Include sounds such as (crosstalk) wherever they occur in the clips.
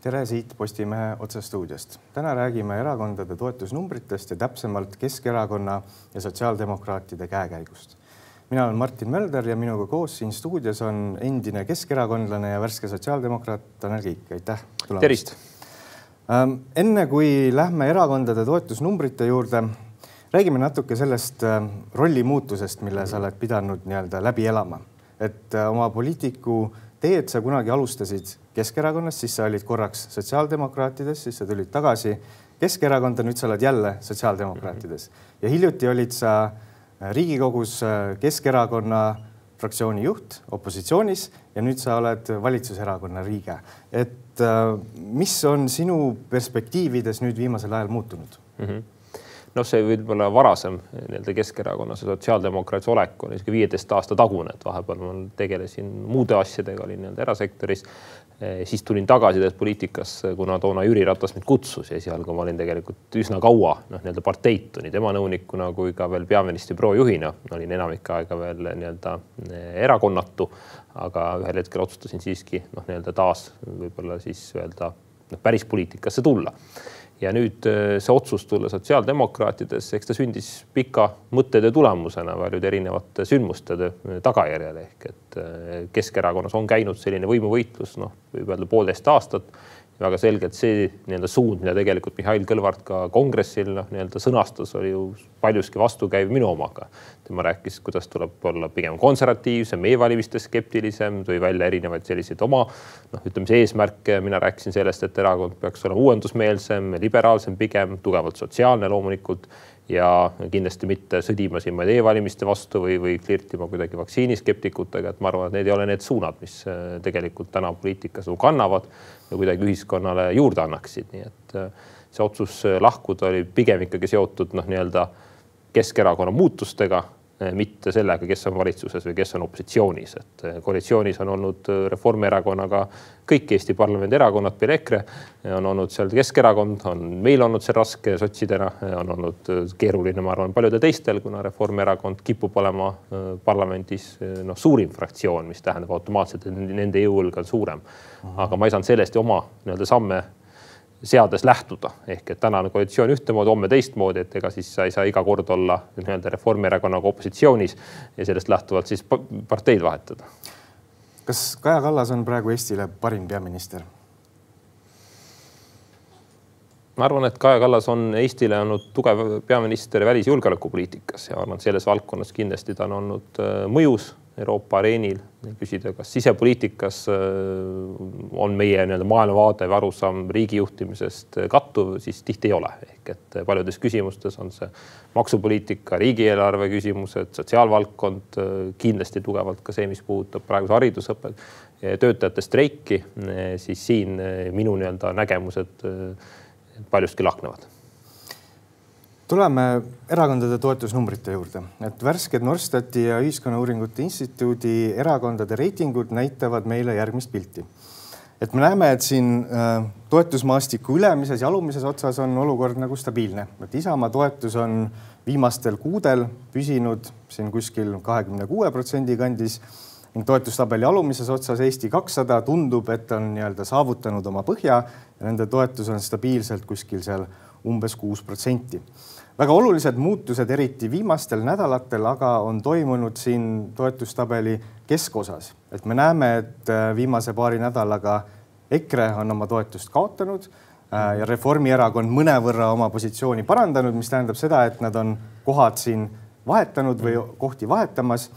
tere siit Postimehe otsestuudiost. täna räägime erakondade toetusnumbritest ja täpsemalt Keskerakonna ja sotsiaaldemokraatide käekäigust. mina olen Martin Mölder ja minuga koos siin stuudios on endine keskerakondlane ja värske sotsiaaldemokraat Tanel Kiik, aitäh tulemast. tervist. Ähm, enne kui lähme erakondade toetusnumbrite juurde, räägime natuke sellest äh, rollimuutusest, mille sa oled pidanud nii-öelda läbi elama, et äh, oma poliitiku teed sa kunagi alustasid Keskerakonnast, siis sa olid korraks sotsiaaldemokraatides, siis sa tulid tagasi Keskerakonda, nüüd sa oled jälle sotsiaaldemokraatides ja hiljuti olid sa äh, Riigikogus äh, Keskerakonna fraktsiooni juht opositsioonis ja nüüd sa oled valitsuserakonna liige. et äh, mis on sinu perspektiivides nüüd viimasel ajal muutunud mm? -hmm noh, see võib-olla varasem nii-öelda Keskerakonnas ja sotsiaaldemokraatide olek on isegi viieteist aasta tagune, et vahepeal ma tegelesin muude asjadega, olin nii-öelda erasektoris. Eh, siis tulin tagasi poliitikasse, kuna toona Jüri Ratas mind kutsus ja esialgu ma olin tegelikult üsna kaua noh, nii-öelda parteitu nii tema nõunikuna kui ka veel peaministri projuhina olin enamik aega veel nii-öelda eh, erakonnatu. aga ühel hetkel otsustasin siiski noh, nii-öelda taas võib-olla siis öelda noh, päris poliitikasse tulla ja nüüd äh, see otsus tulla sotsiaaldemokraatidesse, eks ta sündis pika mõttetöö tulemusena paljude erinevate sündmuste tagajärjel. Ehk et äh, Keskerakonnas on käinud selline võimuvõitlus, noh, võib öelda poolteist aastat väga selgelt see nii-öelda suund, mida tegelikult Mihhail Kõlvart ka kongressil noh, nii-öelda sõnastas, oli ju paljuski vastukäiv minu omaga. tema rääkis, kuidas tuleb olla pigem konservatiivsem e, e-valimiste skeptilisem, tõi välja erinevaid selliseid oma noh, ütleme siis eesmärke. mina rääkisin sellest, et erakond peaks olema uuendusmeelsem, liberaalsem pigem, tugevalt sotsiaalne loomulikult ja kindlasti mitte sõdima siin ma e-valimiste vastu või, või flirtima kuidagi vaktsiiniskeptikutega, et ma arvan, et need ei ole need suunad, mis äh, tegelikult täna poliitikas nagu kannavad ja kuidagi ühiskonnale juurde annaksid, nii et äh, see otsus äh, lahkuda oli pigem ikkagi seotud noh, nii-öelda Keskerakonna muutustega mitte sellega, kes on valitsuses või kes on opositsioonis, et eh, koalitsioonis on olnud eh, Reformierakonnaga kõik Eesti parlamendi erakonnad peale EKRE, on olnud seal Keskerakond, on meil olnud see raske sotsidena, on olnud keeruline, ma arvan, paljudel teistel, kuna Reformierakond kipub olema parlamendis noh, suurim fraktsioon, mis tähendab automaatselt, et nende jõuõlg on suurem. aga ma ei saanud sellest oma nii-öelda samme seades lähtuda, ehk et tänane koalitsioon ühtemoodi, homme teistmoodi, et ega siis sa ei saa iga kord olla nii-öelda Reformierakonnaga opositsioonis ja sellest lähtuvalt siis parteid vahetada. kas Kaja Kallas on praegu Eestile parim peaminister? ma arvan, et Kaja Kallas on Eestile olnud tugev peaminister välis- ja julgeolekupoliitikas ja arvan, et selles valdkonnas kindlasti ta on olnud äh, mõjus Euroopa areenil, küsida, kas sisepoliitikas äh, on meie nii-öelda maailmavaade või arusaam riigi juhtimisest kattuv, siis tihti ei ole. ehk et paljudes küsimustes on see maksupoliitika, riigieelarve küsimused, sotsiaalvaldkond, äh, kindlasti tugevalt ka see, mis puudutab praeguse haridusõpet, töötajate streiki, siis siin minu nii-öelda nägemused paljuski lahknevad tuleme erakondade toetusnumbrite juurde, et värsked Norstati ja Ühiskonnauuringute Instituudi erakondade reitingud näitavad meile järgmist pilti. et me näeme, et siin äh, toetusmaastiku ülemises ja alumises otsas on olukord nagu stabiilne, et Isamaa toetus on viimastel kuudel püsinud siin kuskil kahekümne kuue protsendi kandis ning toetustabeli alumises otsas Eesti kakssada tundub, et on nii-öelda saavutanud oma põhja ja nende toetus on stabiilselt kuskil seal umbes kuus protsenti väga olulised muutused, eriti viimastel nädalatel, aga on toimunud siin toetustabeli keskosas, et me näeme, et äh, viimase paari nädalaga EKRE on oma toetust kaotanud äh, ja Reformierakond mõnevõrra oma positsiooni parandanud, mis tähendab seda, et nad on kohad siin vahetanud või kohti vahetamas.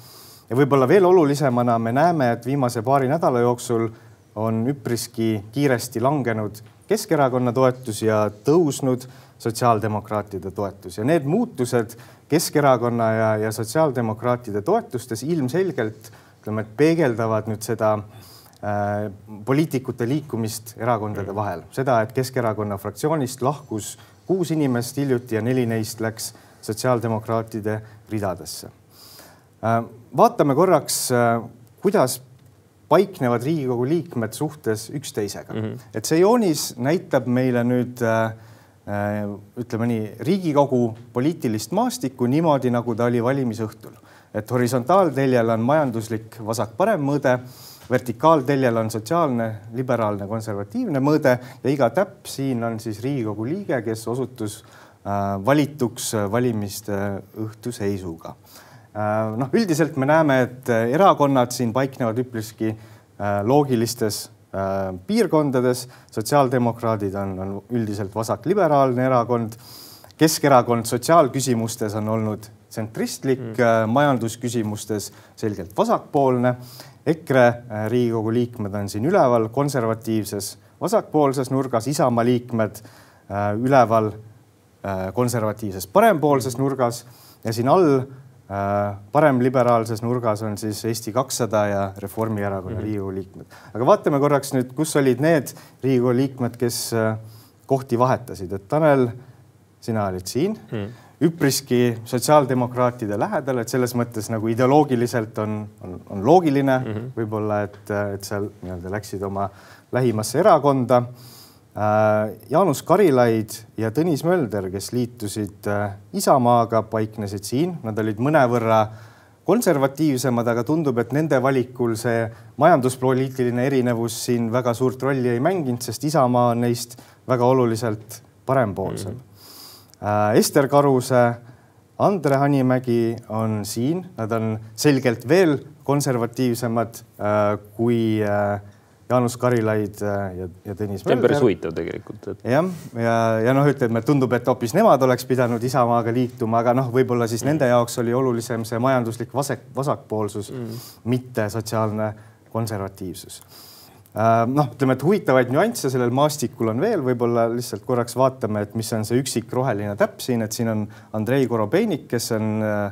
ja võib-olla veel olulisemana me näeme, et viimase paari nädala jooksul on üpriski kiiresti langenud Keskerakonna toetus ja tõusnud sotsiaaldemokraatide toetus ja need muutused Keskerakonna ja, ja sotsiaaldemokraatide toetustes ilmselgelt ütleme, et peegeldavad nüüd seda äh, poliitikute liikumist erakondade mm. vahel, seda, et Keskerakonna fraktsioonist lahkus kuus inimest hiljuti ja neli neist läks sotsiaaldemokraatide ridadesse äh,. vaatame korraks äh,, kuidas paiknevad Riigikogu liikmed suhtes üksteisega mm, -hmm. et see joonis näitab meile nüüd äh, Äh, ütleme nii, Riigikogu poliitilist maastikku niimoodi, nagu ta oli valimisõhtul. et horisontaalteljel on majanduslik vasak-parem mõõde vertikaalteljel on sotsiaalne, liberaalne, konservatiivne mõõde ja iga täpp siin on siis Riigikogu liige, kes osutus äh, valituks valimiste õhtuseisuga. Äh, noh, üldiselt me näeme, et erakonnad siin paiknevad üpriski äh, loogilistes piirkondades. sotsiaaldemokraadid on, on üldiselt vasakliberaalne erakond. Keskerakond sotsiaalküsimustes on olnud tsentristlik mm., majandusküsimustes selgelt vasakpoolne EKRE äh, Riigikogu liikmed on siin üleval konservatiivses vasakpoolses nurgas, Isamaa liikmed äh, üleval äh, konservatiivses parempoolses nurgas ja siin all paremliberaalses nurgas on siis Eesti kakssada ja Reformierakonna mm -hmm. Riigikogu liikmed. aga vaatame korraks nüüd, kus olid need Riigikogu liikmed, kes kohti vahetasid, et Tanel, sina olid siin mm. -hmm üpriski sotsiaaldemokraatide lähedal, et selles mõttes nagu ideoloogiliselt on, on, on loogiline mm -hmm. võib-olla, et, et seal nii-öelda läksid oma lähimasse erakonda. Äh, Jaanus Karilaid ja Tõnis Mölder, kes liitusid äh, Isamaaga, paiknesid siin, nad olid mõnevõrra konservatiivsemad, aga tundub, et nende valikul see majanduspoliitiline erinevus siin väga suurt rolli ei mänginud, sest Isamaa on neist väga oluliselt parempoolsem. Mm. -hmm Äh, Ester Karuse, Andre Hanimägi on siin, nad on selgelt veel konservatiivsemad äh, kui äh, Jaanus Karilaid ja, ja Tõnis see on päris huvitav tegelikult et.... jah, ja, ja, ja noh, ütleme, tundub, et hoopis nemad oleks pidanud Isamaaga liituma, aga noh, võib-olla siis mm. nende jaoks oli olulisem see majanduslik vasak, vasakpoolsus mm., mitte sotsiaalne konservatiivsus Äh, noh, ütleme, et huvitavaid nüansse sellel maastikul on veel, võib-olla lihtsalt korraks vaatame, et mis on see üksik roheline täpp siin, et siin on Andrei Korobeinik, kes on äh,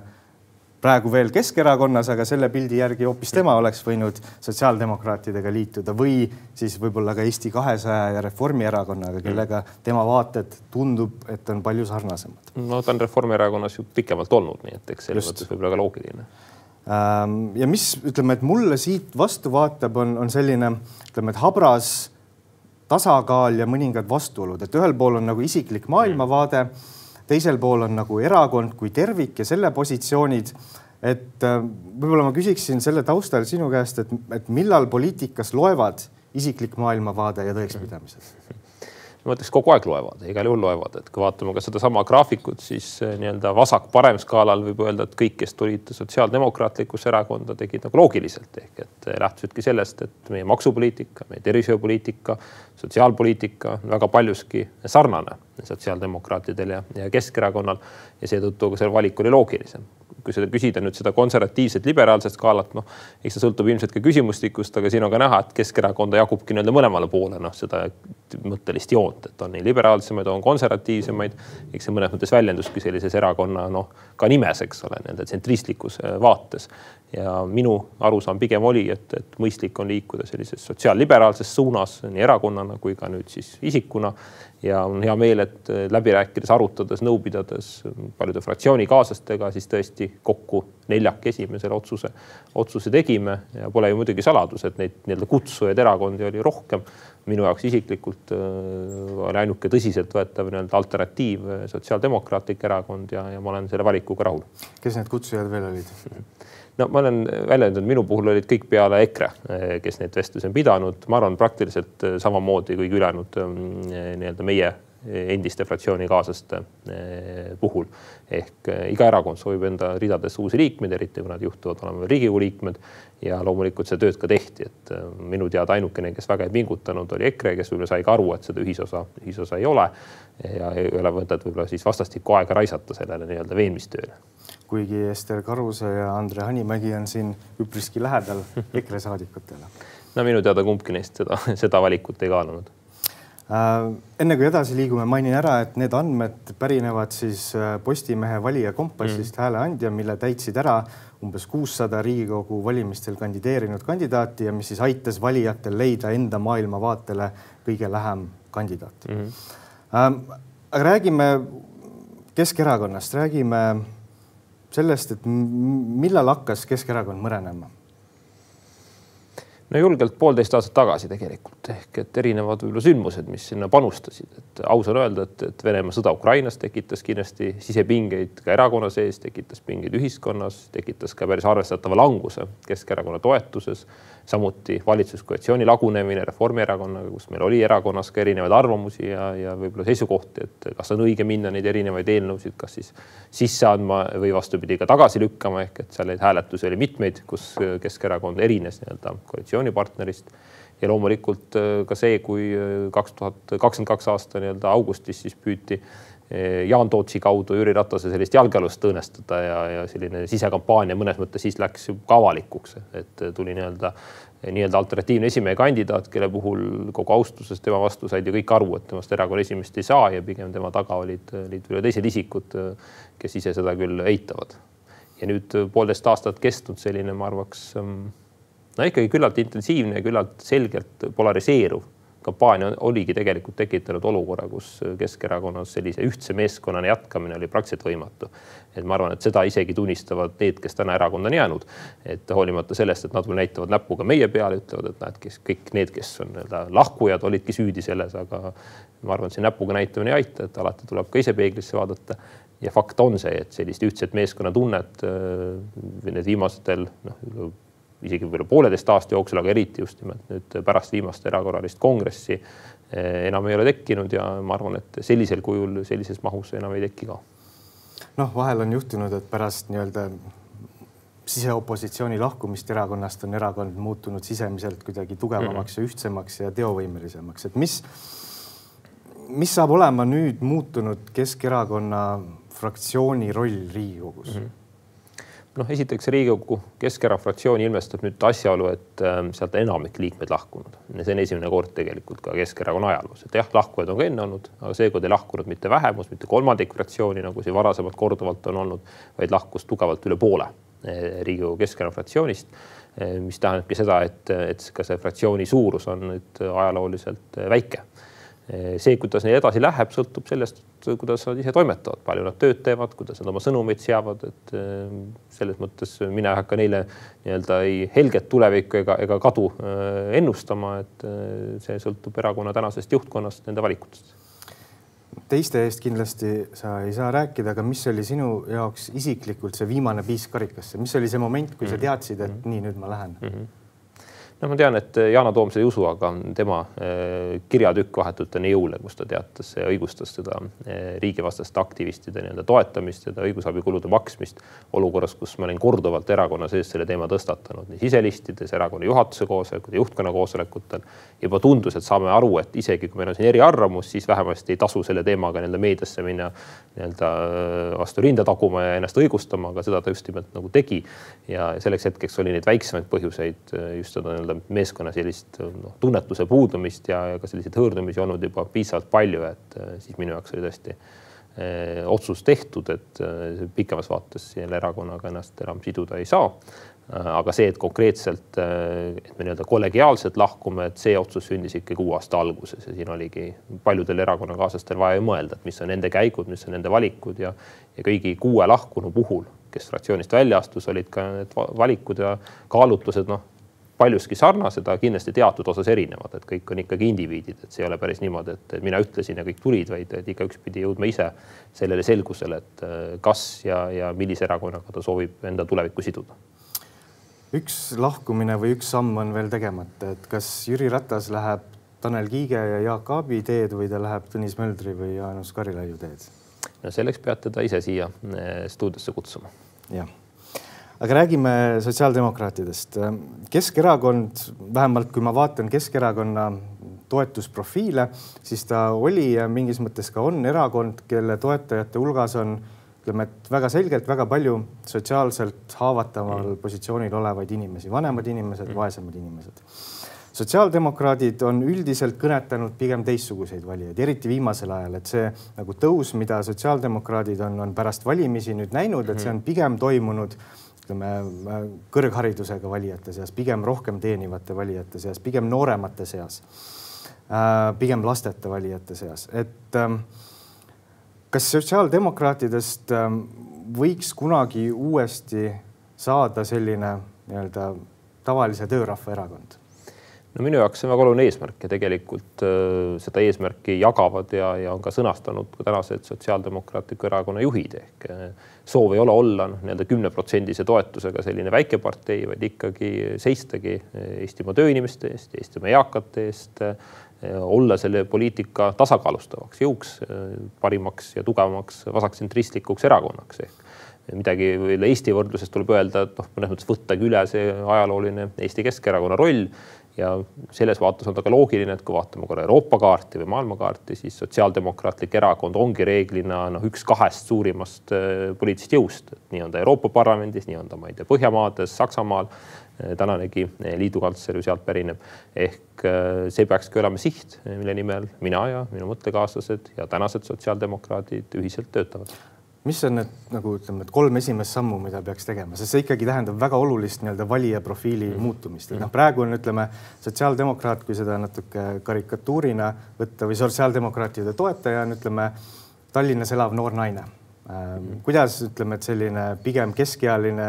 praegu veel Keskerakonnas, aga selle pildi järgi hoopis tema oleks võinud sotsiaaldemokraatidega liituda või siis võib-olla ka Eesti kahesaja ja Reformierakonnaga, kellega tema vaated tundub, et on palju sarnasemad. no ta on Reformierakonnas ju pikemalt olnud, nii et eks selles mõttes võib-olla ka loogiline. Ähm, ja mis ütleme, et mulle siit vastu vaatab, on, on selline, ütleme, et habras tasakaal ja mõningad vastuolud, et ühel pool on nagu isiklik maailmavaade, teisel pool on nagu erakond kui tervik ja selle positsioonid. et äh, võib-olla ma küsiksin selle taustal sinu käest, et, et millal poliitikas loevad isiklik maailmavaade ja tõekspidamised? ma ütleks kogu aeg loevad, igal juhul loevad, et kui vaatame ka sedasama graafikut, siis eh, nii-öelda vasak-parem skaalal võib öelda, et kõik, kes tulid sotsiaaldemokraatlikusse erakonda, tegid nagu loogiliselt ehk et eh, lähtusidki sellest, et meie maksupoliitika, meie tervishoiupoliitika, sotsiaalpoliitika väga paljuski sarnane sotsiaaldemokraatidel ja, ja Keskerakonnal ja seetõttu see valik oli loogilisem kui seda küsida nüüd seda konservatiivset liberaalset skaalat, noh, eks see sõltub ilmselt ka küsimustikust, aga siin on ka näha, et Keskerakonda jagubki nii-öelda mõlemale poole, noh, seda mõttelist joont, et on nii liberaalsemaid, on konservatiivsemaid. eks see mõnes mõttes väljenduski sellises erakonna noh, ka nimes, eks ole, nii-öelda tsentristlikus äh, vaates. ja minu arusaam pigem oli, et, et mõistlik on liikuda sellises sotsiaalliberaalses suunas nii erakonnana kui ka nüüd siis isikuna ja on hea meel, et äh, läbi rääkides, arutades, nõu pidades paljude fraktsioonikaaslastega, siis tõesti kokku neljakesi me selle otsuse, otsuse tegime ja pole ju muidugi saladus, et neid nii-öelda kutsujaid erakondi oli rohkem. minu jaoks isiklikult äh, oli ainuke tõsiseltvõetav nii-öelda alternatiiv äh, Sotsiaaldemokraatlik Erakond ja, ja ma olen selle valikuga rahul. kes need kutsujad veel olid? (laughs) no ma olen väljendanud, minu puhul olid kõik peale EKRE, kes neid vestlusi on pidanud, ma arvan, praktiliselt samamoodi kui ülejäänud mm, nii-öelda meie endiste fraktsioonikaaslaste eh, puhul. ehk eh, iga erakond soovib enda ridadesse uusi liikmeid, eriti kui nad juhtuvad olema Riigikogu liikmed. ja loomulikult seda tööd ka tehti, et eh, minu teada ainukene, kes väga ei pingutanud, oli EKRE, kes võib-olla sai ka aru, et seda ühisosa, ühisosa ei ole. ja ei ole mõtet võib-olla siis vastastikku aega raisata sellele nii-öelda veenmistööle kuigi Ester Karuse ja Andre Hanimägi on siin üpriski lähedal (laughs) EKRE saadikutele. no minu teada kumbki neist seda, (laughs) seda valikut ei kaalunud enne kui edasi liigume, mainin ära, et need andmed pärinevad siis äh, Postimehe valija kompassist mm. hääleandja, mille täitsid ära umbes kuussada Riigikogu valimistel kandideerinud kandidaati ja mis siis aitas valijatel leida enda maailmavaatele kõige lähem kandidaati mm. -hmm. aga räägime Keskerakonnast, räägime sellest, et millal hakkas Keskerakond mõrenema no julgelt poolteist aastat tagasi tegelikult ehk et erinevad võib-olla sündmused, mis sinna panustasid, et aus on öelda, et, et Venemaa sõda Ukrainas tekitas kindlasti sisepingeid ka erakonna sees, tekitas pingeid ühiskonnas, tekitas ka päris arvestatava languse Keskerakonna toetuses. Samuti valitsuskoalitsiooni lagunemine Reformierakonnaga, kus meil oli erakonnas ka erinevaid arvamusi ja, ja võib-olla seisukohti, et kas on õige minna neid erinevaid eelnõusid, kas siis sisse andma või vastupidi ka tagasi lükkama, ehk et seal neid hääletusi oli mitmeid, kus Keskerakond erines nii-öelda koalitsioonipartnerist ja loomulikult äh, ka see, kui äh, kaks tuhat kakskümmend kaks aasta nii-öelda augustis siis püüti äh, Jaan Tootsi kaudu Jüri Ratase sellist jalgealust õõnestada ja, ja selline sisekampaania mõnes mõttes siis läks ka avalikuks, et tuli nii-öelda nii-öelda alternatiivne esimehe kandidaat, kelle puhul kogu austuses tema vastu said ju kõik aru, et temast erakonna esimeest ei saa ja pigem tema taga olid, olid teised isikud, kes ise seda küll eitavad. ja nüüd poolteist aastat kestnud selline, ma arvaks no ikkagi küllalt intensiivne ja küllalt selgelt polariseeruv kampaania oligi tegelikult tekitanud olukorra, kus Keskerakonnas sellise ühtse meeskonnana jätkamine oli praktiliselt võimatu. et ma arvan, et seda isegi tunnistavad need, kes täna erakonda on jäänud. et hoolimata sellest, et nad veel näitavad näpuga meie peale, ütlevad, et näed, kes kõik need, kes on nii-öelda lahkujad, olidki süüdi selles, aga ma arvan, et see näpuga näitamine ei aita, et alati tuleb ka ise peeglisse vaadata ja fakt on see, et sellist ühtset meeskonnatunnet äh, need viimastel noh isegi võib-olla pooleteist aasta jooksul, aga eriti just nimelt nüüd pärast viimast erakorralist kongressi eh, enam ei ole tekkinud ja ma arvan, et sellisel kujul, sellises mahus enam ei teki ka. noh, vahel on juhtunud, et pärast nii-öelda siseopositsiooni lahkumist erakonnast on erakond muutunud sisemiselt kuidagi tugevamaks mm -hmm. ja ühtsemaks ja teovõimelisemaks, et mis, mis saab olema nüüd muutunud Keskerakonna fraktsiooni roll Riigikogus mm? -hmm noh, esiteks Riigikogu Keskerakonna fraktsiooni ilmestab nüüd asjaolu, et äh, sealt enamik liikmeid lahkunud. see on esimene kord tegelikult ka Keskerakonna ajaloos, et jah, lahkujad on ka enne olnud, aga seekord ei lahkunud mitte vähemus, mitte kolmandik fraktsiooni, nagu siin varasemalt korduvalt on olnud, vaid lahkus tugevalt üle poole äh, Riigikogu Keskerakonna fraktsioonist äh,. mis tähendabki seda, et, et ka see fraktsiooni suurus on nüüd ajalooliselt äh, väike see, kuidas neil edasi läheb, sõltub sellest, kuidas nad ise toimetavad, palju nad tööd teevad, kuidas nad oma sõnumeid seavad, et eh, selles mõttes mina ei hakka neile nii-öelda ei helget tulevikku ega, ega kadu eh, ennustama, et eh, see sõltub erakonna tänasest juhtkonnast, nende valikutest. teiste eest kindlasti sa ei saa rääkida, aga mis oli sinu jaoks isiklikult see viimane piisk karikasse, mis oli see moment, kui sa teadsid, et mm -hmm. nii, nüüd ma lähen mm? -hmm no ma tean, et Yana Toom seda ei usu, aga tema äh, kirjatükk vahetult enne jõule, kus ta teatas ja õigustas seda äh, riigivastaste aktivistide nii-öelda toetamist, seda õigusabikulude maksmist olukorras, kus ma olin korduvalt erakonna sees selle teema tõstatanud nii siselistides, erakonna juhatuse koosolekutel, juhtkonna koosolekutel. juba tundus, et saame aru, et isegi kui meil on siin eriarvamus, siis vähemasti ei tasu selle teemaga nii-öelda meediasse minna nii-öelda äh, vastu rinda taguma ja ennast õigustama, aga seda ta just nimelt nagu tegi. ja selleks hetkeks oli neid väiksemaid põhjuseid just seda nii-öelda nii-öelda meeskonna sellist noh, tunnetuse puudumist ja, ja ka selliseid hõõrdumisi olnud juba piisavalt palju, et äh, siis minu jaoks oli tõesti eh, otsus tehtud, et eh, pikemas vaates selle erakonnaga ennast enam siduda ei saa. Aga see, et konkreetselt, et me nii-öelda kollegiaalselt lahkume, et see otsus sündis ikkagi uue aasta alguses ja siin oligi paljudel erakonnakaaslastel vaja ju mõelda, et mis on nende käigud, mis on nende valikud ja, ja kõigi kuue lahkunu puhul, kes fraktsioonist välja astus, olid ka need valikud ja kaalutlused, noh, paljuski sarnased, aga kindlasti teatud osas erinevad, et kõik on ikkagi indiviidid, et see ei ole päris niimoodi, et mina ütlesin ja kõik tulid, vaid et igaüks pidi jõudma ise sellele selgusele, et äh, kas ja, ja millise erakonnaga ta soovib enda tulevikku siduda. üks lahkumine või üks samm on veel tegemata, et kas Jüri Ratas läheb Tanel Kiige ja Jaak Aabi teed või ta läheb Tõnis Möldri või Jaanus Karilaiu teed? no selleks peate ta ise siia äh, stuudiosse kutsuma. jah aga räägime sotsiaaldemokraatidest. Keskerakond, vähemalt kui ma vaatan Keskerakonna toetusprofiile, siis ta oli ja mingis mõttes ka on erakond, kelle toetajate hulgas on ütleme, et väga selgelt väga palju sotsiaalselt haavataval mm. positsioonil olevaid inimesi, vanemad inimesed mm., vaesemad inimesed. sotsiaaldemokraadid on üldiselt kõnetanud pigem teistsuguseid valijaid, eriti viimasel ajal, et see nagu tõus, mida sotsiaaldemokraadid on, on pärast valimisi nüüd näinud, et see on pigem toimunud ütleme kõrgharidusega valijate seas, pigem rohkem teenivate valijate seas, pigem nooremate seas, äh, pigem lasteta valijate seas, et ähm, kas sotsiaaldemokraatidest ähm, võiks kunagi uuesti saada selline nii-öelda tavalise töörahva erakond? No minu jaoks see on väga oluline eesmärk ja tegelikult äh, seda eesmärki jagavad ja, ja on ka sõnastanud ka tänased Sotsiaaldemokraatliku Erakonna juhid. Ehk äh, soov ei ole olla noh, nii-öelda kümneprotsendise toetusega selline väikepartei, vaid ikkagi seistagi äh, Eestimaa tööinimeste eest, Eestimaa eakate eest olla selle poliitika tasakaalustavaks jõuks, parimaks ja tugevamaks vasaktsentristlikuks erakonnaks. Ehk midagi Eesti võrdluses tuleb öelda, et noh, mõnes mõttes võttagi üle see ajalooline Eesti Keskerakonna roll ja selles vaates on ta ka loogiline, et kui vaatame korra Euroopa kaarti või maailmakaarti, siis Sotsiaaldemokraatlik Erakond ongi reeglina noh, üks kahest suurimast äh, poliitilisest jõust. nii on ta Euroopa Parlamendis, nii on ta, ma ei tea, Põhjamaades, Saksamaal äh,. tänanegi äh, liidukantsler ju sealt pärineb. ehk see peakski olema siht, mille nimel mina ja minu mõttekaaslased ja tänased sotsiaaldemokraadid ühiselt töötavad mis on need nagu ütleme, et kolm esimest sammu, mida peaks tegema, sest see ikkagi tähendab väga olulist nii-öelda valija profiili mm. muutumist, et noh, praegu on, ütleme, sotsiaaldemokraat, kui seda natuke karikatuurina võtta või sotsiaaldemokraatide toetaja on, ütleme, Tallinnas elav noor naine. Mm.. kuidas ütleme, et selline pigem keskealine,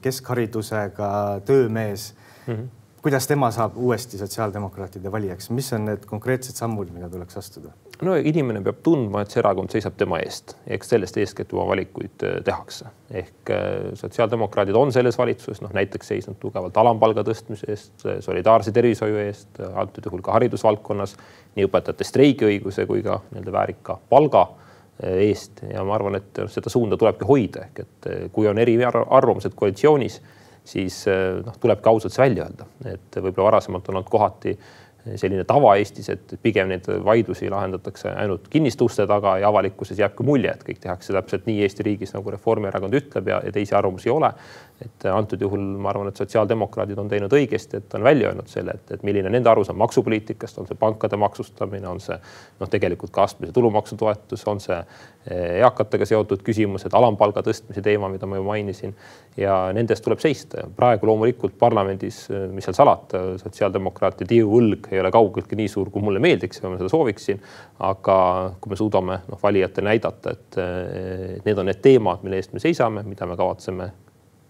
keskharidusega töömees mm, -hmm. Kuidas tema saab uuesti sotsiaaldemokraatide valijaks, mis on need konkreetsed sammud, mida tuleks astuda? no inimene peab tundma, et see erakond seisab tema eest, eks sellest eeskätt oma valikuid äh, tehakse. ehk äh, sotsiaaldemokraadid on selles valitsuses noh, näiteks seisnud tugevalt alampalga tõstmise eest, äh, solidaarse tervishoiu eest, antud juhul ka haridusvaldkonnas, nii õpetajate streigiõiguse kui ka nii-öelda väärika palga eest ja ma arvan, et seda suunda tulebki hoida, ehk et kui on eriarvamused koalitsioonis, siis noh, tulebki ausalt see välja öelda, et võib-olla varasemalt on olnud kohati selline tava Eestis, et pigem neid vaidlusi lahendatakse ainult kinniste uste taga ja avalikkuses jääbki mulje, et kõik tehakse täpselt nii Eesti riigis, nagu Reformierakond ütleb ja, ja teisi arvamusi ei ole. Et antud juhul ma arvan, et sotsiaaldemokraadid on teinud õigesti, et on välja öelnud selle, et, et milline nende arusaam maksupoliitikast, on see pankade maksustamine, on see noh, tegelikult ka astmelise tulumaksutoetus, on see eh, eakatega seotud küsimused, alampalga tõstmise teema, mida ma juba mainisin ja nende eest tuleb seista. praegu loomulikult parlamendis, eh, mis seal salata, sotsiaaldemokraatide jõuõlg ei ole kaugeltki nii suur, kui mulle meeldiks ja ma seda sooviksin. aga kui me suudame noh, valijatele näidata, et need on need teemad, mille eest me seisame, mida me kavatseme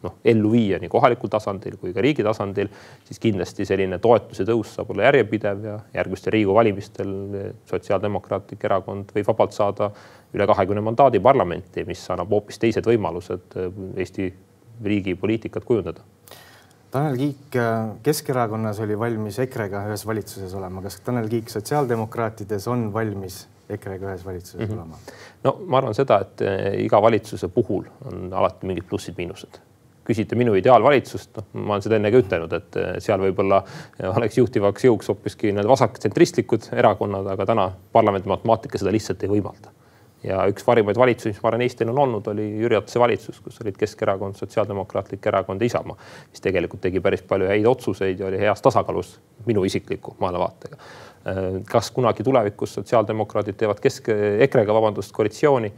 noh, ellu viia nii kohalikul tasandil kui ka riigi tasandil, siis kindlasti selline toetuse tõus saab olla järjepidev ja järgmistel Riigikogu valimistel Sotsiaaldemokraatlik Erakond võib vabalt saada üle kahekümne mandaadi parlamenti, mis annab hoopis teised võimalused Eesti riigi poliitikat kujundada Tanel Kiik äh, Keskerakonnas oli valmis EKRE-ga ühes valitsuses olema, kas Tanel Kiik sotsiaaldemokraatides on valmis EKRE-ga ühes valitsuses mm -hmm. olema? no ma arvan seda, et äh, iga valitsuse puhul on alati mingid plussid-miinused küsite minu ideaalvalitsust, noh, ma olen seda enne ka ütelnud, et äh, seal võib-olla oleks juhtivaks jõuks hoopiski need vasaktsentristlikud erakonnad, aga täna parlamendi matemaatika seda lihtsalt ei võimalda ja üks parimaid valitsusi, mis ma arvan, Eestil on olnud, oli Jüri Ratase valitsus, kus olid Keskerakond, Sotsiaaldemokraatlik Erakond ja Isamaa, mis tegelikult tegi päris palju häid otsuseid ja oli heas tasakaalus minu isikliku maailmavaatega. Äh, kas kunagi tulevikus sotsiaaldemokraadid teevad kesk, EKRE-ga, vabandust, koalitsiooni?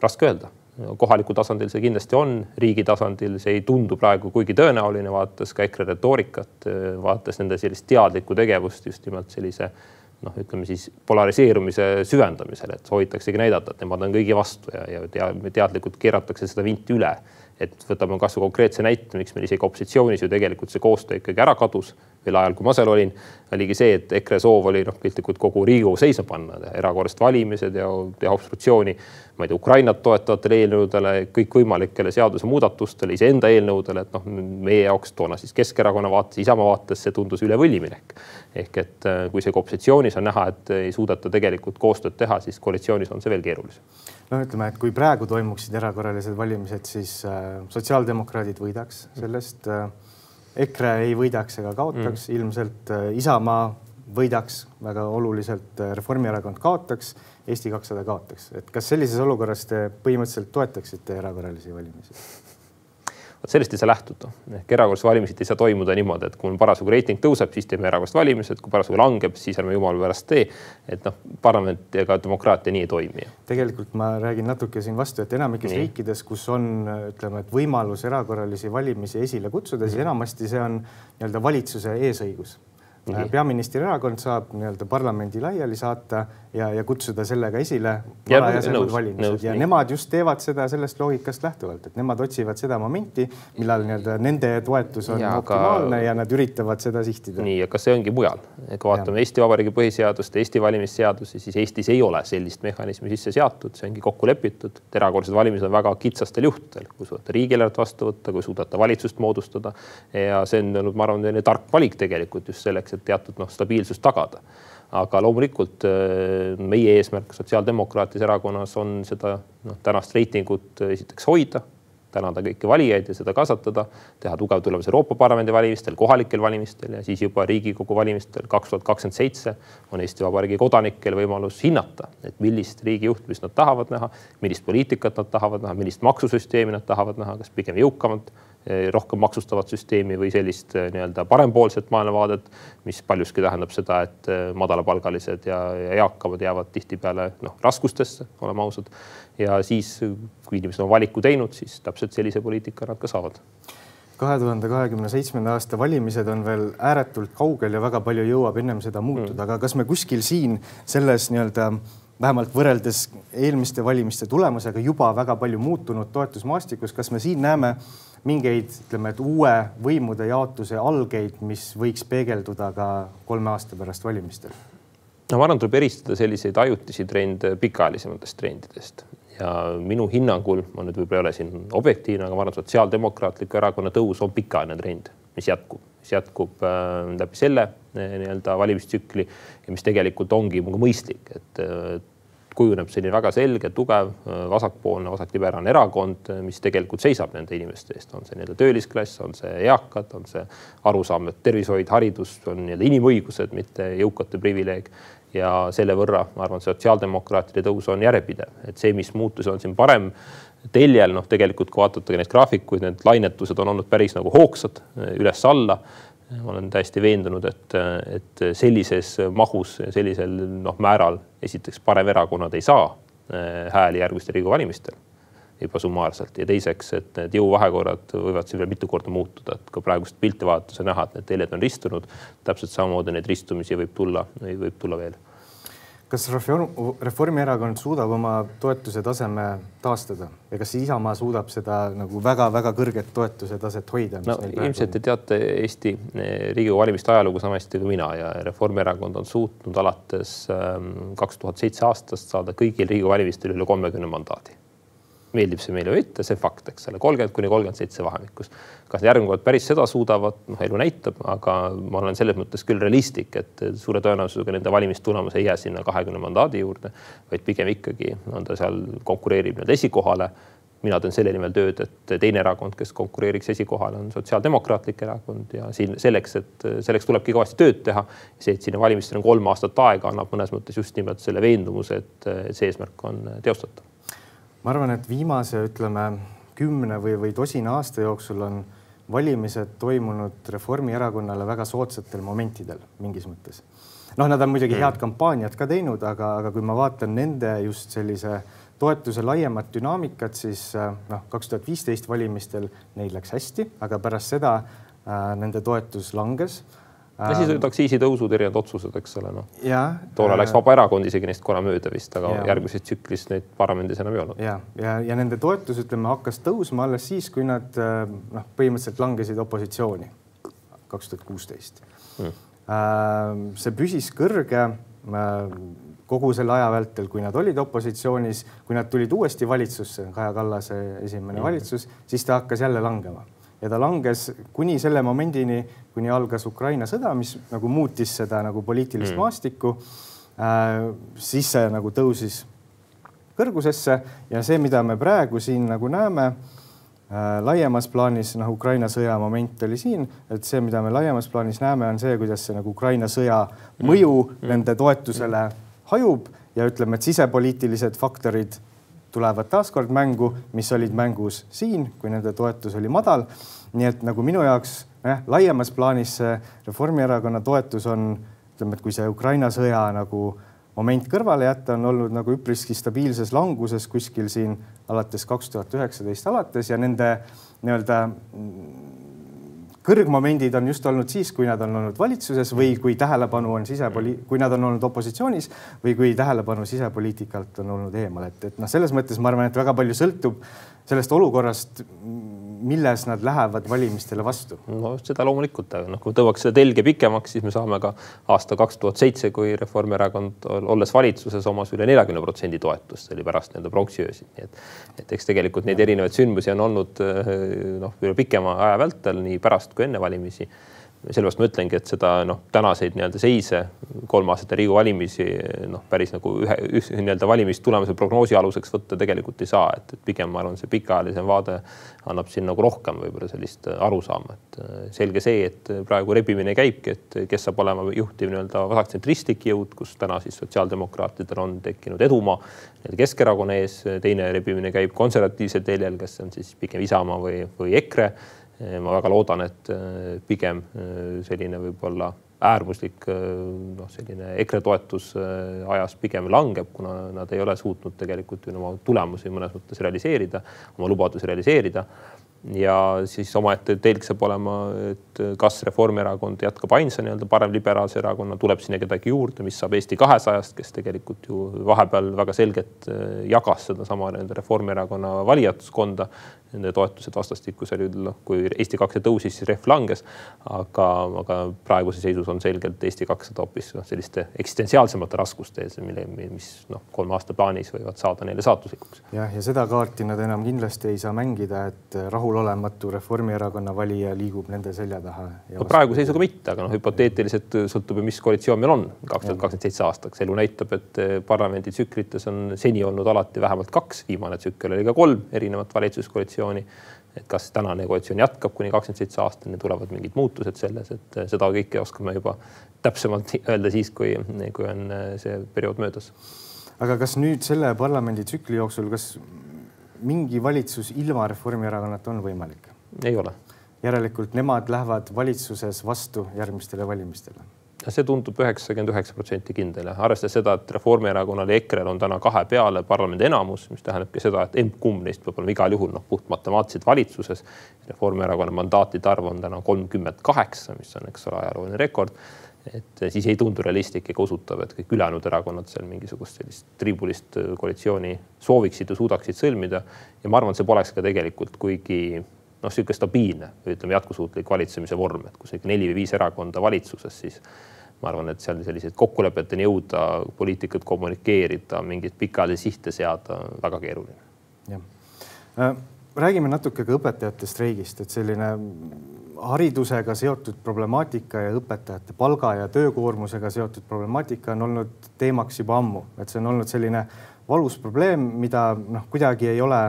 raske öelda kohalikul tasandil see kindlasti on, riigi tasandil see ei tundu praegu kuigi tõenäoline, vaadates ka EKRE retoorikat, vaadates nende sellist teadlikku tegevust just nimelt sellise noh, ütleme siis polariseerumise süvendamisel, et soovitaksegi näidata, et nemad on kõigi vastu ja, ja teadlikult keeratakse seda vinti üle. et võtame kasvõi konkreetse näite, miks meil isegi opositsioonis ju tegelikult see koostöö ikkagi ära kadus veel ajal, kui ma seal olin, oligi see, et EKRE soov oli noh, piltlikult kogu Riigikogu seisma panna, erakorralised valimised ja teha obstruktsiooni, ma ei tea, Ukrainat toetavatele eelnõudele, kõikvõimalikele seadusemuudatustele, iseenda eelnõudele, et noh, meie jaoks toona siis Keskerakonna vaates, Isamaa vaates see tundus üle võlli minek. ehk et äh, kui see opositsioonis on näha, et ei suudeta tegelikult koostööd teha, siis koalitsioonis on see veel keerulisem. no ütleme, et kui praegu toimuksid erakorralised valimised, siis äh, sotsiaaldemokraadid võidaks sellest äh, EKRE ei võidaks ega kaotaks mm., ilmselt äh, Isamaa võidaks väga oluliselt, äh, Reformierakond kaotaks, Eesti kakssada kaotaks, et kas sellises olukorras te põhimõtteliselt toetaksite erakorralisi valimisi? Vot sellest ei saa lähtuda. ehk erakorralised valimised ei saa toimuda niimoodi, et kui parasjagu reiting tõuseb, siis teeme erakorralised valimised, kui parasjagu langeb, siis ärme jumala pärast tee. et noh, parlament ega demokraatia nii ei toimi. tegelikult ma räägin natuke siin vastu, et enamikes nii. riikides, kus on, ütleme, et võimalus erakorralisi valimisi esile kutsuda, siis enamasti see on nii-öelda valitsuse eesõigus peaministri erakond saab nii-öelda parlamendi laiali saata ja, ja kutsuda sellega esile varajased valimised ja nii. nemad just teevad seda sellest loogikast lähtuvalt, et nemad otsivad seda momenti, millal nii-öelda nende toetus on ja, optimaalne aga... ja nad üritavad seda sihtida. nii, aga see ongi mujal. kui vaatame ja. Eesti Vabariigi põhiseadust, Eesti valimisseadusi, siis Eestis ei ole sellist mehhanismi sisse seatud, see ongi kokku lepitud. erakordsed valimised on väga kitsastel juhtudel, kui suudate riigieelarvet vastu võtta, kui suudate valitsust moodustada ja see on olnud, ma arvan, tark valik tegelikult just selleks, et teatud noh, stabiilsust tagada. Aga loomulikult äh, meie eesmärk Sotsiaaldemokraatlises Erakonnas on seda noh, tänast reitingut äh, esiteks hoida, tänada kõiki valijaid ja seda kasvatada, teha tugev tulemus Euroopa Parlamendi valimistel, kohalikel valimistel ja siis juba Riigikogu valimistel kaks tuhat kakskümmend seitse on Eesti Vabariigi kodanikel võimalus hinnata, et millist riigi juhtimist nad tahavad näha, millist poliitikat nad tahavad näha, millist maksusüsteemi nad tahavad näha, kas pigem jõukamat rohkem maksustavat süsteemi või sellist eh, nii-öelda parempoolset maailmavaadet, mis paljuski tähendab seda, et eh, madalapalgalised ja, ja eakamad jäävad tihtipeale noh, raskustesse, oleme ausad. ja siis, kui inimesed on valiku teinud, siis täpselt sellise poliitika nad ka saavad kahe tuhande kahekümne seitsmenda aasta valimised on veel ääretult kaugel ja väga palju jõuab ennem seda muutuda mm., aga kas me kuskil siin selles nii-öelda vähemalt võrreldes eelmiste valimiste tulemusega juba väga palju muutunud toetusmaastikus, kas me siin näeme mingeid, ütleme, et uue võimude jaotuse algeid, mis võiks peegelduda ka kolme aasta pärast valimistel? no ma arvan, tuleb eristada selliseid ajutisi trende pikaajalisematest trendidest ja minu hinnangul, ma nüüd võib-olla ei ole siin objektiivne, aga ma arvan, Sotsiaaldemokraatliku Erakonna tõus on pikaajaline trend, mis jätkub, mis jätkub äh, läbi selle äh, nii-öelda valimistsükli ja mis tegelikult ongi mõistlik, et äh, kujuneb selline väga selge, tugev, vasakpoolne, vasakliberaalne erakond, mis tegelikult seisab nende inimeste eest, on see nii-öelda töölisklass, on see eakad, on see arusaam, et tervishoid, haridus on nii-öelda inimõigused, mitte jõukate privileeg. ja selle võrra ma arvan, sotsiaaldemokraatide tõus on järjepidev, et see, mis muutus on siin parem teljel, noh, tegelikult kui vaatate neid graafikuid, need lainetused on olnud päris nagu hoogsad üles-alla ma olen täiesti veendunud, et, et sellises mahus, sellisel noh määral esiteks paremerakonnad ei saa äh, hääli järgmistel Riigikogu valimistel juba summaarselt. Ja teiseks, et need jõuvahekorrad võivad siin veel mitu korda muutuda, et ka praegust pilti vaadates on näha, et need teljed on ristunud. täpselt samamoodi neid ristumisi võib tulla, võib tulla veel kas Reform, Reformierakond suudab oma toetuse taseme taastada ja kas Isamaa suudab seda nagu väga-väga kõrget toetuse taset hoida? no ilmselt te teate Eesti eh, Riigikogu valimiste ajalugu sama hästi kui mina ja Reformierakond on suutnud alates ehm, kaks tuhat seitse aastast saada kõigil Riigikogu valimistel üle kolmekümne mandaadi meeldib see meile või mitte, see fakt, eks ole, kolmkümmend kuni kolmkümmend seitse vahemikus. kas järgmine kord päris seda suudavad, noh, elu näitab, aga ma olen selles mõttes küll realistlik, et suure tõenäosusega nende valimistulemus ei jää sinna kahekümne mandaadi juurde, vaid pigem ikkagi on ta seal, konkureerib nii-öelda esikohale. mina teen selle nimel tööd, et teine erakond, kes konkureeriks esikohale, on Sotsiaaldemokraatlik Erakond ja siin selleks, et selleks tulebki kõvasti tööd teha. see, et sinna valimisteni on kolm aastat aega, annab mõnes mõttes just nimelt selle veendumuse, et see eesmärk on teostatav ma arvan, et viimase, ütleme kümne või, või tosina aasta jooksul on valimised toimunud Reformierakonnale väga soodsatel momentidel mingis mõttes. noh, nad on muidugi mm. head kampaaniat ka teinud, aga, aga kui ma vaatan nende just sellise toetuse laiemat dünaamikat, siis noh, kaks tuhat viisteist valimistel neil läks hästi, aga pärast seda äh, nende toetus langes no siis olid aktsiisitõusud, erinevad otsused, eks ole, noh. toona läks Vabaerakond isegi neist korra mööda vist, aga ja. järgmises tsüklis neid parlamendis enam ei olnud. ja, ja, ja nende toetus, ütleme, hakkas tõusma alles siis, kui nad noh, põhimõtteliselt langesid opositsiooni kaks tuhat kuusteist. Hmm. see püsis kõrge kogu selle aja vältel, kui nad olid opositsioonis, kui nad tulid uuesti valitsusse, Kaja Kallase esimene mm. valitsus, siis ta hakkas jälle langema ja ta langes kuni selle momendini, kuni algas Ukraina sõda, mis nagu muutis seda nagu poliitilist mm. maastikku äh,. siis see nagu tõusis kõrgusesse ja see, mida me praegu siin nagu näeme äh, laiemas plaanis, noh, Ukraina sõja moment oli siin, et see, mida me laiemas plaanis näeme, on see, kuidas see nagu Ukraina sõja mõju mm. nende toetusele hajub ja ütleme, et sisepoliitilised faktorid tulevad taaskord mängu, mis olid mängus siin, kui nende toetus oli madal. nii et nagu minu jaoks jah, laiemas plaanis see Reformierakonna toetus on, ütleme, et kui see Ukraina sõja nagu moment kõrvale jätta, on olnud nagu üpriski stabiilses languses kuskil siin alates kaks tuhat üheksateist alates ja nende nii-öelda kõrgmomendid on just olnud siis, kui nad on olnud valitsuses või kui tähelepanu on sisepoli-, kui nad on olnud opositsioonis või kui tähelepanu sisepoliitikalt on olnud eemal, et, et noh, selles mõttes ma arvan, et väga palju sõltub sellest olukorrast, milles nad lähevad valimistele vastu? no seda loomulikult, aga noh, kui tõmmaks seda telge pikemaks, siis me saame ka aasta kaks tuhat seitse, kui Reformierakond olles valitsuses omas üle neljakümne protsendi toetust, see oli pärast nii-öelda pronksiöösid, nii et, et eks tegelikult neid erinevaid sündmusi on olnud noh, üle pikema aja vältel nii pärast kui enne valimisi sellepärast ma ütlengi, et seda noh, tänaseid nii-öelda seise kolm aastat Riigikogu valimisi noh, päris nagu ühe, ühe nii-öelda valimistulemuse prognoosi aluseks võtta tegelikult ei saa, et, et pigem ma arvan, see pikaajalisem vaade annab siin nagu rohkem võib-olla sellist arusaama, et äh, selge see, et praegu rebimine käibki, et kes saab olema juhtiv nii-öelda vasaktsentristlik jõud, kus täna siis sotsiaaldemokraatidel on tekkinud edumaa Keskerakonna ees, teine rebimine käib konservatiivsel teljel, kes on siis pigem Isamaa või, või EKRE ma väga loodan, et pigem selline võib-olla äärmuslik noh, selline EKRE toetus ajas pigem langeb, kuna nad ei ole suutnud tegelikult ju oma tulemusi mõnes mõttes realiseerida, oma lubadusi realiseerida. Ja siis omaette telg saab olema, et kas Reformierakond jätkab ainsa nii-öelda paremliberaalse erakonna, tuleb sinna kedagi juurde, mis saab Eesti kahesajast, kes tegelikult ju vahepeal väga selgelt jagas sedasama nii-öelda Reformierakonna valijaskonda nende toetused vastastikusel juhul, noh, kui Eesti kakssada tõusis, siis rehv langes. aga, aga praeguses seisus on selgelt Eesti kakssada hoopis noh, selliste eksistentsiaalsemate raskuste ees, mille, mis noh, kolme aasta plaanis võivad saada neile saatuslikuks. jah, ja seda kaarti nad enam kindlasti ei saa mängida, et rahulolematu Reformierakonna valija liigub nende selja taha. no praeguse seisuga mitte, aga noh, hüpoteetiliselt sõltub ju, mis koalitsioon meil on kaks tuhat kakskümmend seitse aastaks. elu näitab, et parlamenditsüklites on seni olnud alati vähemalt kaks, viimane tsükkel oli ka kolm erinevat valitsuskoalitsiooni koalitsiooni. et kas tänane koalitsioon jätkab kuni kakskümmend seitse aastani, tulevad mingid muutused selles, et seda kõike oskame juba täpsemalt (laughs) öelda siis, kui, kui on see periood möödas. aga kas nüüd selle parlamenditsükli jooksul, kas mingi valitsus ilma Reformierakonnata on võimalik? ei ole. järelikult nemad lähevad valitsuses vastu järgmistele valimistele see tundub üheksakümmend üheksa protsenti kindel ja arvestades seda, et Reformierakonnal ja EKRE-l on täna kahe peale parlamendi enamus, mis tähendabki seda, et emb-kumb neist peab olema igal juhul noh, puht matemaatiliselt valitsuses. Reformierakonna mandaatide arv on täna kolmkümmend kaheksa, mis on, eks ole, ajalooline rekord. et siis ei tundu realistlik ega usutav, et kõik ülejäänud erakonnad seal mingisugust sellist tribulist koalitsiooni sooviksid ja suudaksid sõlmida. ja ma arvan, et see poleks ka tegelikult kuigi noh, niisugune stabiilne või ütleme, jätkusuutlik valitsemise vorm, et kus ikka neli või viis erakonda valitsuses, siis ma arvan, et seal selliseid kokkulepeteni jõuda, poliitikat kommunikeerida, mingeid pikaajalisi sihte seada, väga keeruline. jah äh,, räägime natuke ka õpetajate streigist, et selline haridusega seotud problemaatika ja õpetajate palga ja töökoormusega seotud problemaatika on olnud teemaks juba ammu, et see on olnud selline valus probleem, mida noh, kuidagi ei ole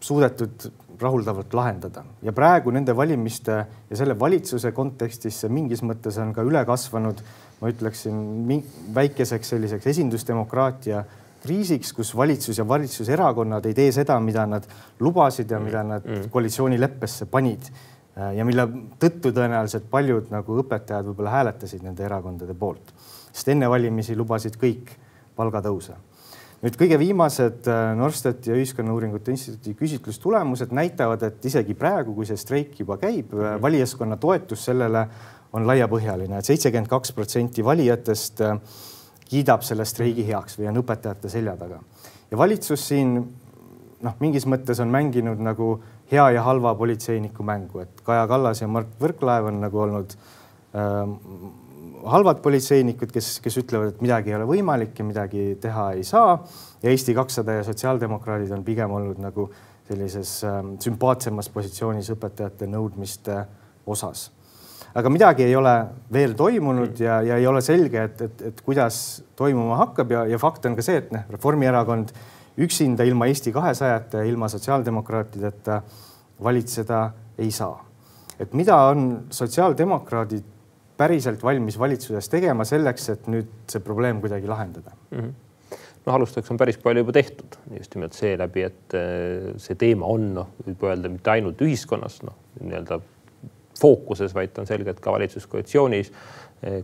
suudetud rahuldavalt lahendada ja praegu nende valimiste ja selle valitsuse kontekstis see mingis mõttes on ka üle kasvanud, ma ütleksin väikeseks selliseks esindusdemokraatia kriisiks, kus valitsus ja valitsuserakonnad ei tee seda, mida nad lubasid ja mida nad mm. koalitsioonileppesse panid. ja mille tõttu tõenäoliselt paljud nagu õpetajad võib-olla hääletasid nende erakondade poolt, sest enne valimisi lubasid kõik palgatõuse nüüd kõige viimased äh, Norstati ja Ühiskonnauuringute Instituudi küsitlustulemused näitavad, et isegi praegu, kui see streik juba käib, äh, mhm. valijaskonna toetus sellele on laiapõhjaline et, et seitsekümmend kaks protsenti valijatest äh, kiidab selle streigi heaks või on õpetajate selja taga. ja valitsus siin noh, mingis mõttes on mänginud nagu hea ja halva politseiniku mängu, et Kaja Kallas ja Mart Võrklaev on nagu olnud äh, halvad politseinikud, kes, kes ütlevad, et midagi ei ole võimalik ja midagi teha ei saa. ja Eesti kakssada ja sotsiaaldemokraadid on pigem olnud nagu sellises ähm, sümpaatsemas positsioonis õpetajate nõudmiste osas. aga midagi ei ole veel toimunud ja, ja ei ole selge, et, et, et kuidas toimuma hakkab ja, ja fakt on ka see, et noh, Reformierakond üksinda ilma Eesti kahesajata ja ilma sotsiaaldemokraatideta valitseda ei saa. et mida on sotsiaaldemokraadid päriselt valmis valitsuses tegema selleks, et nüüd see probleem kuidagi lahendada mm? -hmm noh, alustuseks on päris palju juba tehtud just nimelt seeläbi, et äh, see teema on noh, võib öelda mitte ainult ühiskonnas noh, nii-öelda fookuses, vaid ta on selgelt ka valitsuskoalitsioonis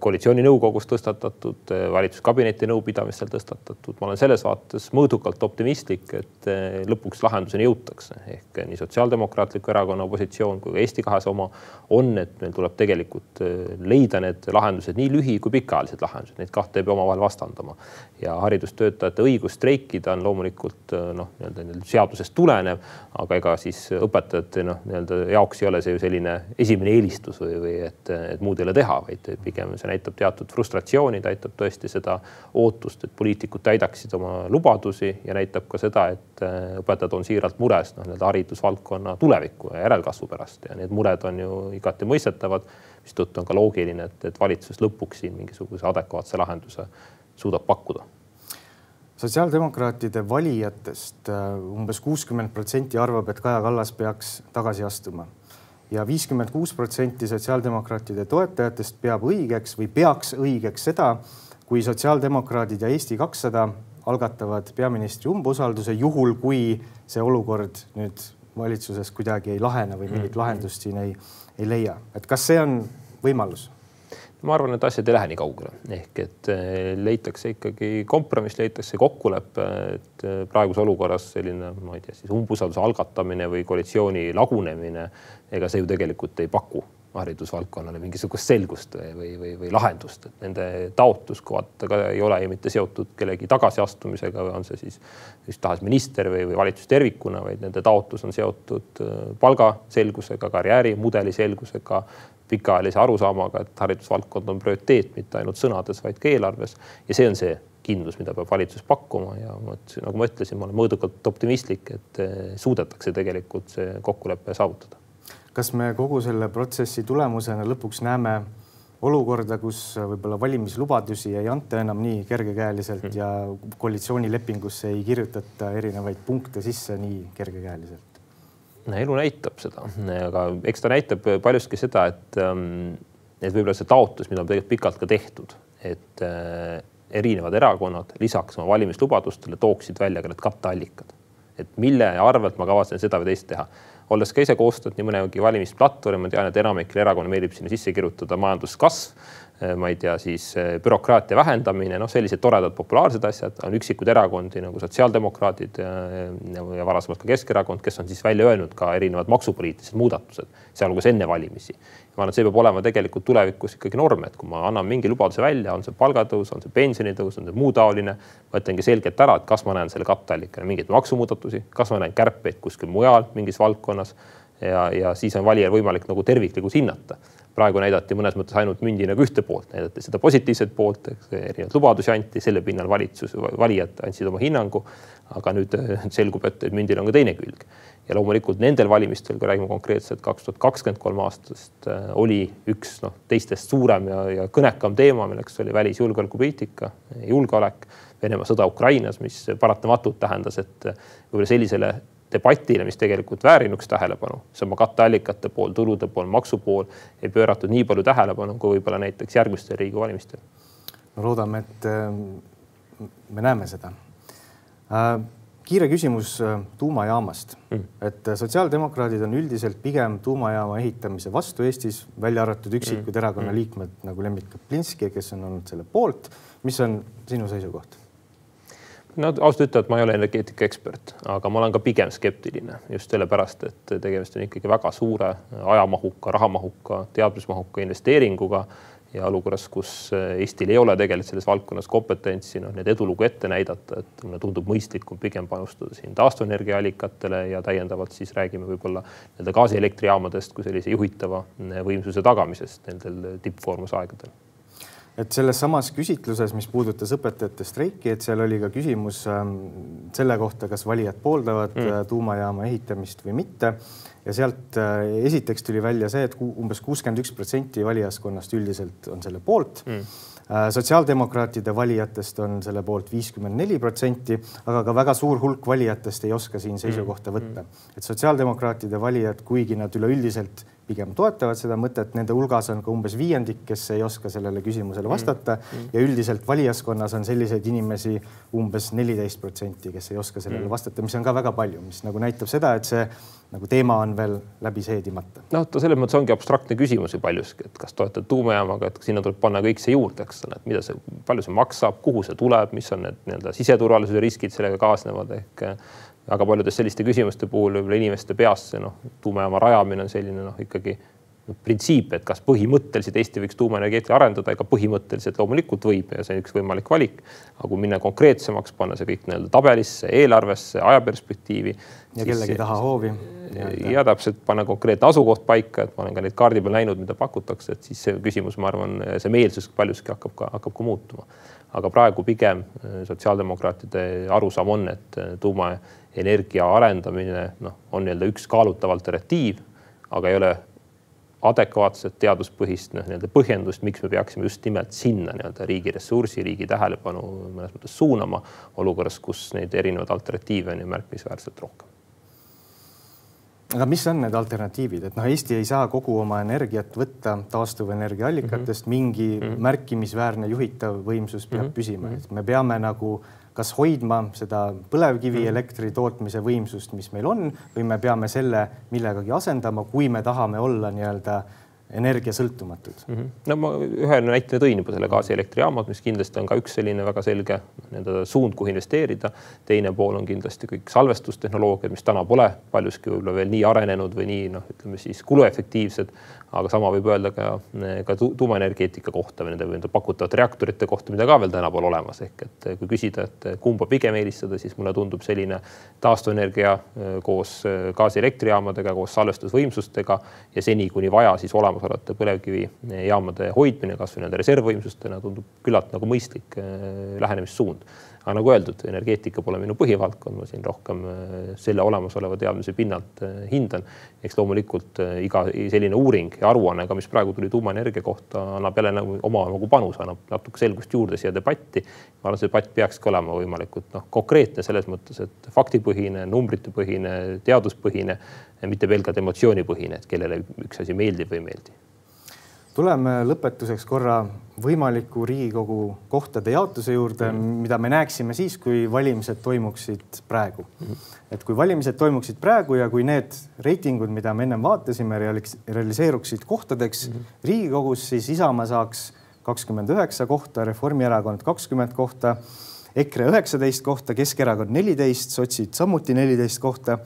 koalitsiooninõukogus tõstatatud, valitsuskabineti nõupidamistel tõstatatud. ma olen selles vaates mõõdukalt optimistlik, et lõpuks lahenduseni jõutakse ehk nii Sotsiaaldemokraatliku Erakonna positsioon kui ka Eesti kahesaja oma on, et meil tuleb tegelikult leida need lahendused, nii lühi kui pikaajalised lahendused, neid kahte ei pea omavahel vastandama. ja haridustöötajate õigus streikida on loomulikult noh, nii-öelda seadusest tulenev, aga ega siis õpetajate noh, nii-öelda jaoks ei ole see ju selline esimene eelistus või, või et, et muud ei ole teha, vaid pigem see näitab teatud frustratsiooni, ta näitab tõesti seda ootust, et poliitikud täidaksid oma lubadusi ja näitab ka seda, et äh, õpetajad on siiralt mures noh, nii-öelda haridusvaldkonna tuleviku ja järelkasvu pärast. Ja need mured on ju igati mõistetavad, mistõttu on ka loogiline, et, et valitsus lõpuks siin mingisuguse adekvaatse lahenduse suudab pakkuda. Sotsiaaldemokraatide valijatest äh, umbes kuuskümmend protsenti arvab, et Kaja Kallas peaks tagasi astuma ja viiskümmend kuus protsenti sotsiaaldemokraatide toetajatest peab õigeks või peaks õigeks seda, kui sotsiaaldemokraadid ja Eesti kakssada algatavad peaministri umbusalduse, juhul kui see olukord nüüd valitsuses kuidagi ei lahene või mingit mm. lahendust siin ei, ei leia. et kas see on võimalus? Ma arvan, et asjad ei lähe nii kaugele, ehk et eh, leitakse ikkagi kompromiss, leitakse kokkulepe, et eh, praeguses olukorras selline, ma ei tea, siis umbusalduse algatamine või koalitsiooni lagunemine, ega see ju tegelikult ei paku haridusvaldkonnale mingisugust selgust või, või, või, või lahendust, et nende taotlus kohata ka ei ole ju mitte seotud kellegi tagasiastumisega või on see siis mis tahes minister või, või valitsus tervikuna, vaid nende taotlus on seotud eh, palgaselgusega, karjäärimudeli selgusega, pikaajalise arusaamaga, et haridusvaldkond on prioriteet mitte ainult sõnades, vaid ka eelarves. ja see on see kindlus, mida peab valitsus pakkuma ja ma, nagu ma ütlesin, ma olen mõõdukalt optimistlik, et eh, suudetakse tegelikult see kokkulepe saavutada. Kas me kogu selle protsessi tulemusena lõpuks näeme olukorda, kus võib-olla valimislubadusi ei anta enam nii kergekäeliselt mm. ja koalitsioonilepingusse ei kirjutata erinevaid punkte sisse nii kergekäeliselt? elu näitab seda, aga eks ta näitab paljuski seda, et, ähm, et võib-olla see taotlus, mida on tegelikult pikalt ka tehtud, et äh, erinevad erakonnad lisaks oma valimislubadustele tooksid välja ka need katteallikad. et mille arvelt ma kavatsen seda või teist teha. Olles ka ise koostanud nii mõnegi valimisplatvormi, ma tean, et enamikele erakonna meeldib sinna sisse kirjutada majanduskasv Äh, ma ei tea, siis äh, bürokraatia vähendamine, noh, sellised toredad populaarsed asjad, on üksikuid erakondi nagu sotsiaaldemokraadid ja, ja, ja varasemalt ka Keskerakond, kes on siis välja öelnud ka erinevad maksupoliitilised muudatused, sealhulgas enne valimisi. Ma arvan, et see peab olema tegelikult tulevikus ikkagi norm, et kui ma annan mingi lubaduse välja, on see palgatõus, on see pensionitõus, on see muu taoline, ma ütlengi selgelt ära, et kas ma näen selle katteallikana mingeid maksumuudatusi, kas ma näen kärpeid kuskil mujal mingis valdkonnas ja, ja siis on valijal võimalik nagu terviklikkus hinnata praegu näidati mõnes mõttes ainult mündi nagu ühte poolt, näidati seda positiivset poolt, erinevaid lubadusi anti, selle pinnal valitsus, valijad andsid oma hinnangu. aga nüüd selgub, et mündil on ka teine külg ja loomulikult nendel valimistel, kui räägime konkreetselt kaks tuhat kakskümmend kolm aastast, äh, oli üks noh, teistest suurem ja, ja kõnekam teema, milleks oli välisjulgeolekupoliitika, julgeolek, Venemaa sõda Ukrainas, mis paratamatult tähendas, et võib-olla sellisele debatile, mis tegelikult väärinuks tähelepanu, see oma katteallikate pool, tulude pool, maksu pool, ei pööratud nii palju tähelepanu kui võib-olla näiteks järgmistel Riigikogu valimistel. no loodame, et äh, me näeme seda. Äh, kiire küsimus äh, tuumajaamast mm., et sotsiaaldemokraadid on üldiselt pigem tuumajaama ehitamise vastu Eestis, välja arvatud üksikud mm. erakonnaliikmed mm. nagu Lembit Kaplinski, kes on olnud selle poolt. mis on sinu seisukoht? no ausalt üteldes ma ei ole energeetika ekspert, aga ma olen ka pigem skeptiline just sellepärast, et tegemist on ikkagi väga suure ajamahuka, rahamahuka, teadmismahuka investeeringuga ja olukorras, kus Eestil ei ole tegelikult selles valdkonnas kompetentsi, noh, need edulugu ette näidata, et mulle tundub mõistlikum pigem panustada siin taastuvenergiaallikatele ja täiendavalt siis räägime võib-olla nii-öelda gaasielektrijaamadest kui sellise juhitava võimsuse tagamisest nendel tippkoormuse aegadel et selles samas küsitluses, mis puudutas õpetajate streiki, et seal oli ka küsimus ähm, selle kohta, kas valijad pooldavad mm. Äh, tuumajaama ehitamist või mitte. Ja sealt äh, esiteks tuli välja see, et umbes kuuskümmend üks protsenti valijaskonnast üldiselt on selle poolt mm äh, sotsiaaldemokraatide valijatest on selle poolt viiskümmend neli protsenti, aga ka väga suur hulk valijatest ei oska siin seisukohta mm. võtta. et sotsiaaldemokraatide valijad, kuigi nad üleüldiselt pigem toetavad seda mõtet, nende hulgas on ka umbes viiendik, kes ei oska sellele küsimusele mm. vastata mm. ja üldiselt valijaskonnas on selliseid inimesi umbes neliteist protsenti, kes ei oska sellele mm. vastata, mis on ka väga palju, mis nagu näitab seda, et see nagu teema on veel läbi seedimata. noh, ta selles mõttes ongi abstraktne küsimus ju paljuski, et kas toetad tuumajaamaga, et sinna tuleb panna kõik see juurde, eks ole, et mida see, palju see maksab, kuhu see tuleb, mis on need nii-öelda siseturvalisuse riskid sellega kaasnevad ehk väga paljude selliste küsimuste puhul võib-olla inimeste peas see noh, tuumajaama rajamine on selline noh, ikkagi noh, printsiip, et kas põhimõtteliselt Eesti võiks tuumaenergeetika arendada, ega põhimõtteliselt loomulikult võib ja see on üks võimalik valik. aga kui minna konkreetsemaks, panna see kõik nii-öelda tabelisse, eelarvesse, ajaperspektiivi. ja kellegi taha hoovi. ja täpselt panna konkreetne asukoht paika, et ma olen ka neid kaardi peal näinud, mida pakutakse, et siis see küsimus, ma arvan, see meelsus paljuski hakkab ka, hakkab ka muutuma. aga praegu pigem sotsiaaldemokraatide arusaam on, et tuuma energia arendamine noh, on nii-öelda üks kaalutav alternatiiv, aga ei ole adekvaatset teaduspõhist noh, nii-öelda põhjendust, miks me peaksime just nimelt sinna nii-öelda riigi ressursi, riigi tähelepanu mõnes mõttes suunama olukorras, kus neid erinevaid alternatiive on ju märkimisväärselt rohkem. aga mis on need alternatiivid, et noh, Eesti ei saa kogu oma energiat võtta taastuvenergia allikatest mm, -hmm. mingi mm -hmm. märkimisväärne juhitav võimsus peab mm -hmm. püsima, et me peame nagu kas hoidma seda põlevkivielektri tootmise võimsust, mis meil on, või me peame selle millegagi asendama, kui me tahame olla nii-öelda energiasõltumatud mm. -hmm. no ma ühe näite tõin juba selle gaasielektrijaamad, mis kindlasti on ka üks selline väga selge nii-öelda suund, kuhu investeerida. teine pool on kindlasti kõik salvestustehnoloogiad, mis täna pole paljuski võib-olla veel nii arenenud või nii noh, ütleme siis kuluefektiivsed, aga sama võib öelda ka, ka tuumaenergeetika kohta või nende, nende pakutavate reaktorite kohta, mida ka veel täna pole olemas. ehk et kui küsida, et kumba pigem eelistada, siis mulle tundub selline taastuvenergia äh, koos äh, gaasielektrijaamadega, koos salvestusvõimsustega ja seni, kuni vaja, siis olemasolevate põlevkivijaamade hoidmine kasvõi nende reservvõimsustena tundub küllalt nagu mõistlik äh, lähenemissuund aga nagu öeldud, energeetika pole minu põhivaldkond, ma siin rohkem äh, selle olemasoleva teadmise pinnalt äh, hindan. eks loomulikult äh, iga selline uuring ja aruanne ka, mis praegu tuli tuumaenergia kohta, annab jälle nagu oma nagu panuse, annab natuke selgust juurde siia debatti. ma arvan, see debatt peakski olema võimalikult noh, konkreetne selles mõttes, et faktipõhine, numbritepõhine, teaduspõhine, mitte pelgalt emotsioonipõhine, et kellele üks asi meeldib või ei meeldi tuleme lõpetuseks korra võimaliku Riigikogu kohtade jaotuse juurde mm, mida me näeksime siis, kui valimised toimuksid praegu mm. et kui valimised toimuksid praegu ja kui need reitingud, mida me ennem vaatasime, realiseeruksid kohtadeks mm. Riigikogus, siis Isamaa saaks kakskümmend üheksa kohta, Reformierakond kakskümmend kohta, EKRE üheksateist kohta, Keskerakond neliteist, sotsid samuti neliteist kohta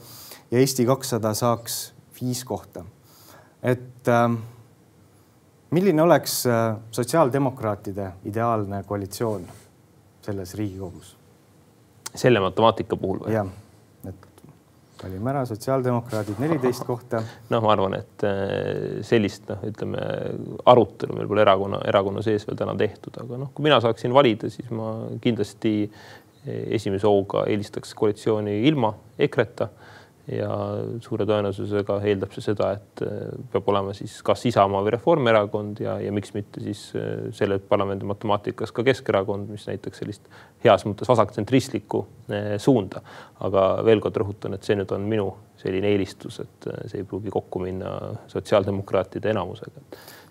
ja Eesti kakssada saaks viis kohta. et äh, milline oleks äh, sotsiaaldemokraatide ideaalne koalitsioon selles Riigikogus? selle matemaatika puhul või? jah, et valime ära sotsiaaldemokraadid neliteist kohta. (laughs) noh, ma arvan, et äh, sellist noh, ütleme arutelu meil pole erakonna, erakonna sees veel täna tehtud, aga noh, kui mina saaksin valida, siis ma kindlasti esimese hooga eelistaks koalitsiooni ilma EKRE-ta ja suure tõenäosusega eeldab see seda, et äh, peab olema siis kas Isamaa või Reformierakond ja, ja miks mitte siis äh, selle parlamendi matemaatikas ka Keskerakond, mis näitaks sellist heas mõttes vasaktsentristlikku äh, suunda. aga veel kord rõhutan, et see nüüd on minu selline eelistus, et see ei pruugi kokku minna sotsiaaldemokraatide enamusega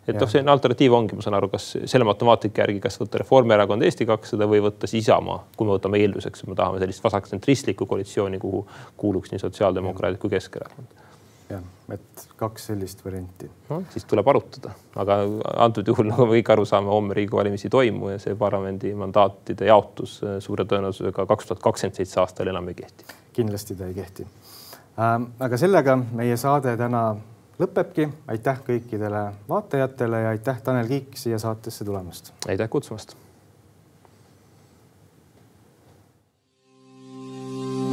et noh, selline alternatiiv ongi, ma saan aru, kas selle matemaatika järgi, kas võtta Reformierakond, Eesti kakssada või võtta siis Isamaa, kui me võtame eelduseks, et me tahame sellist vasaktsentristlikku koalitsiooni, kuhu kuuluks nii sotsiaaldemokraadid kui Keskerakond jah, et kaks sellist varianti. no siis tuleb arutada, aga antud juhul nagu me kõik aru saame, homme Riigikogu valimisi ei toimu ja see parlamendi mandaatide jaotus äh, suure tõenäosusega kaks tuhat kakskümmend seitse aastal enam ei kehti. kindlasti ta ei kehti ähm,. aga sellega meie saade täna lõpebki. aitäh kõikidele vaatajatele ja aitäh, Tanel Kiik, siia saatesse tulemast. aitäh kutsumast.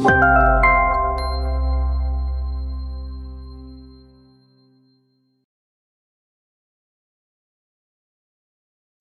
thank you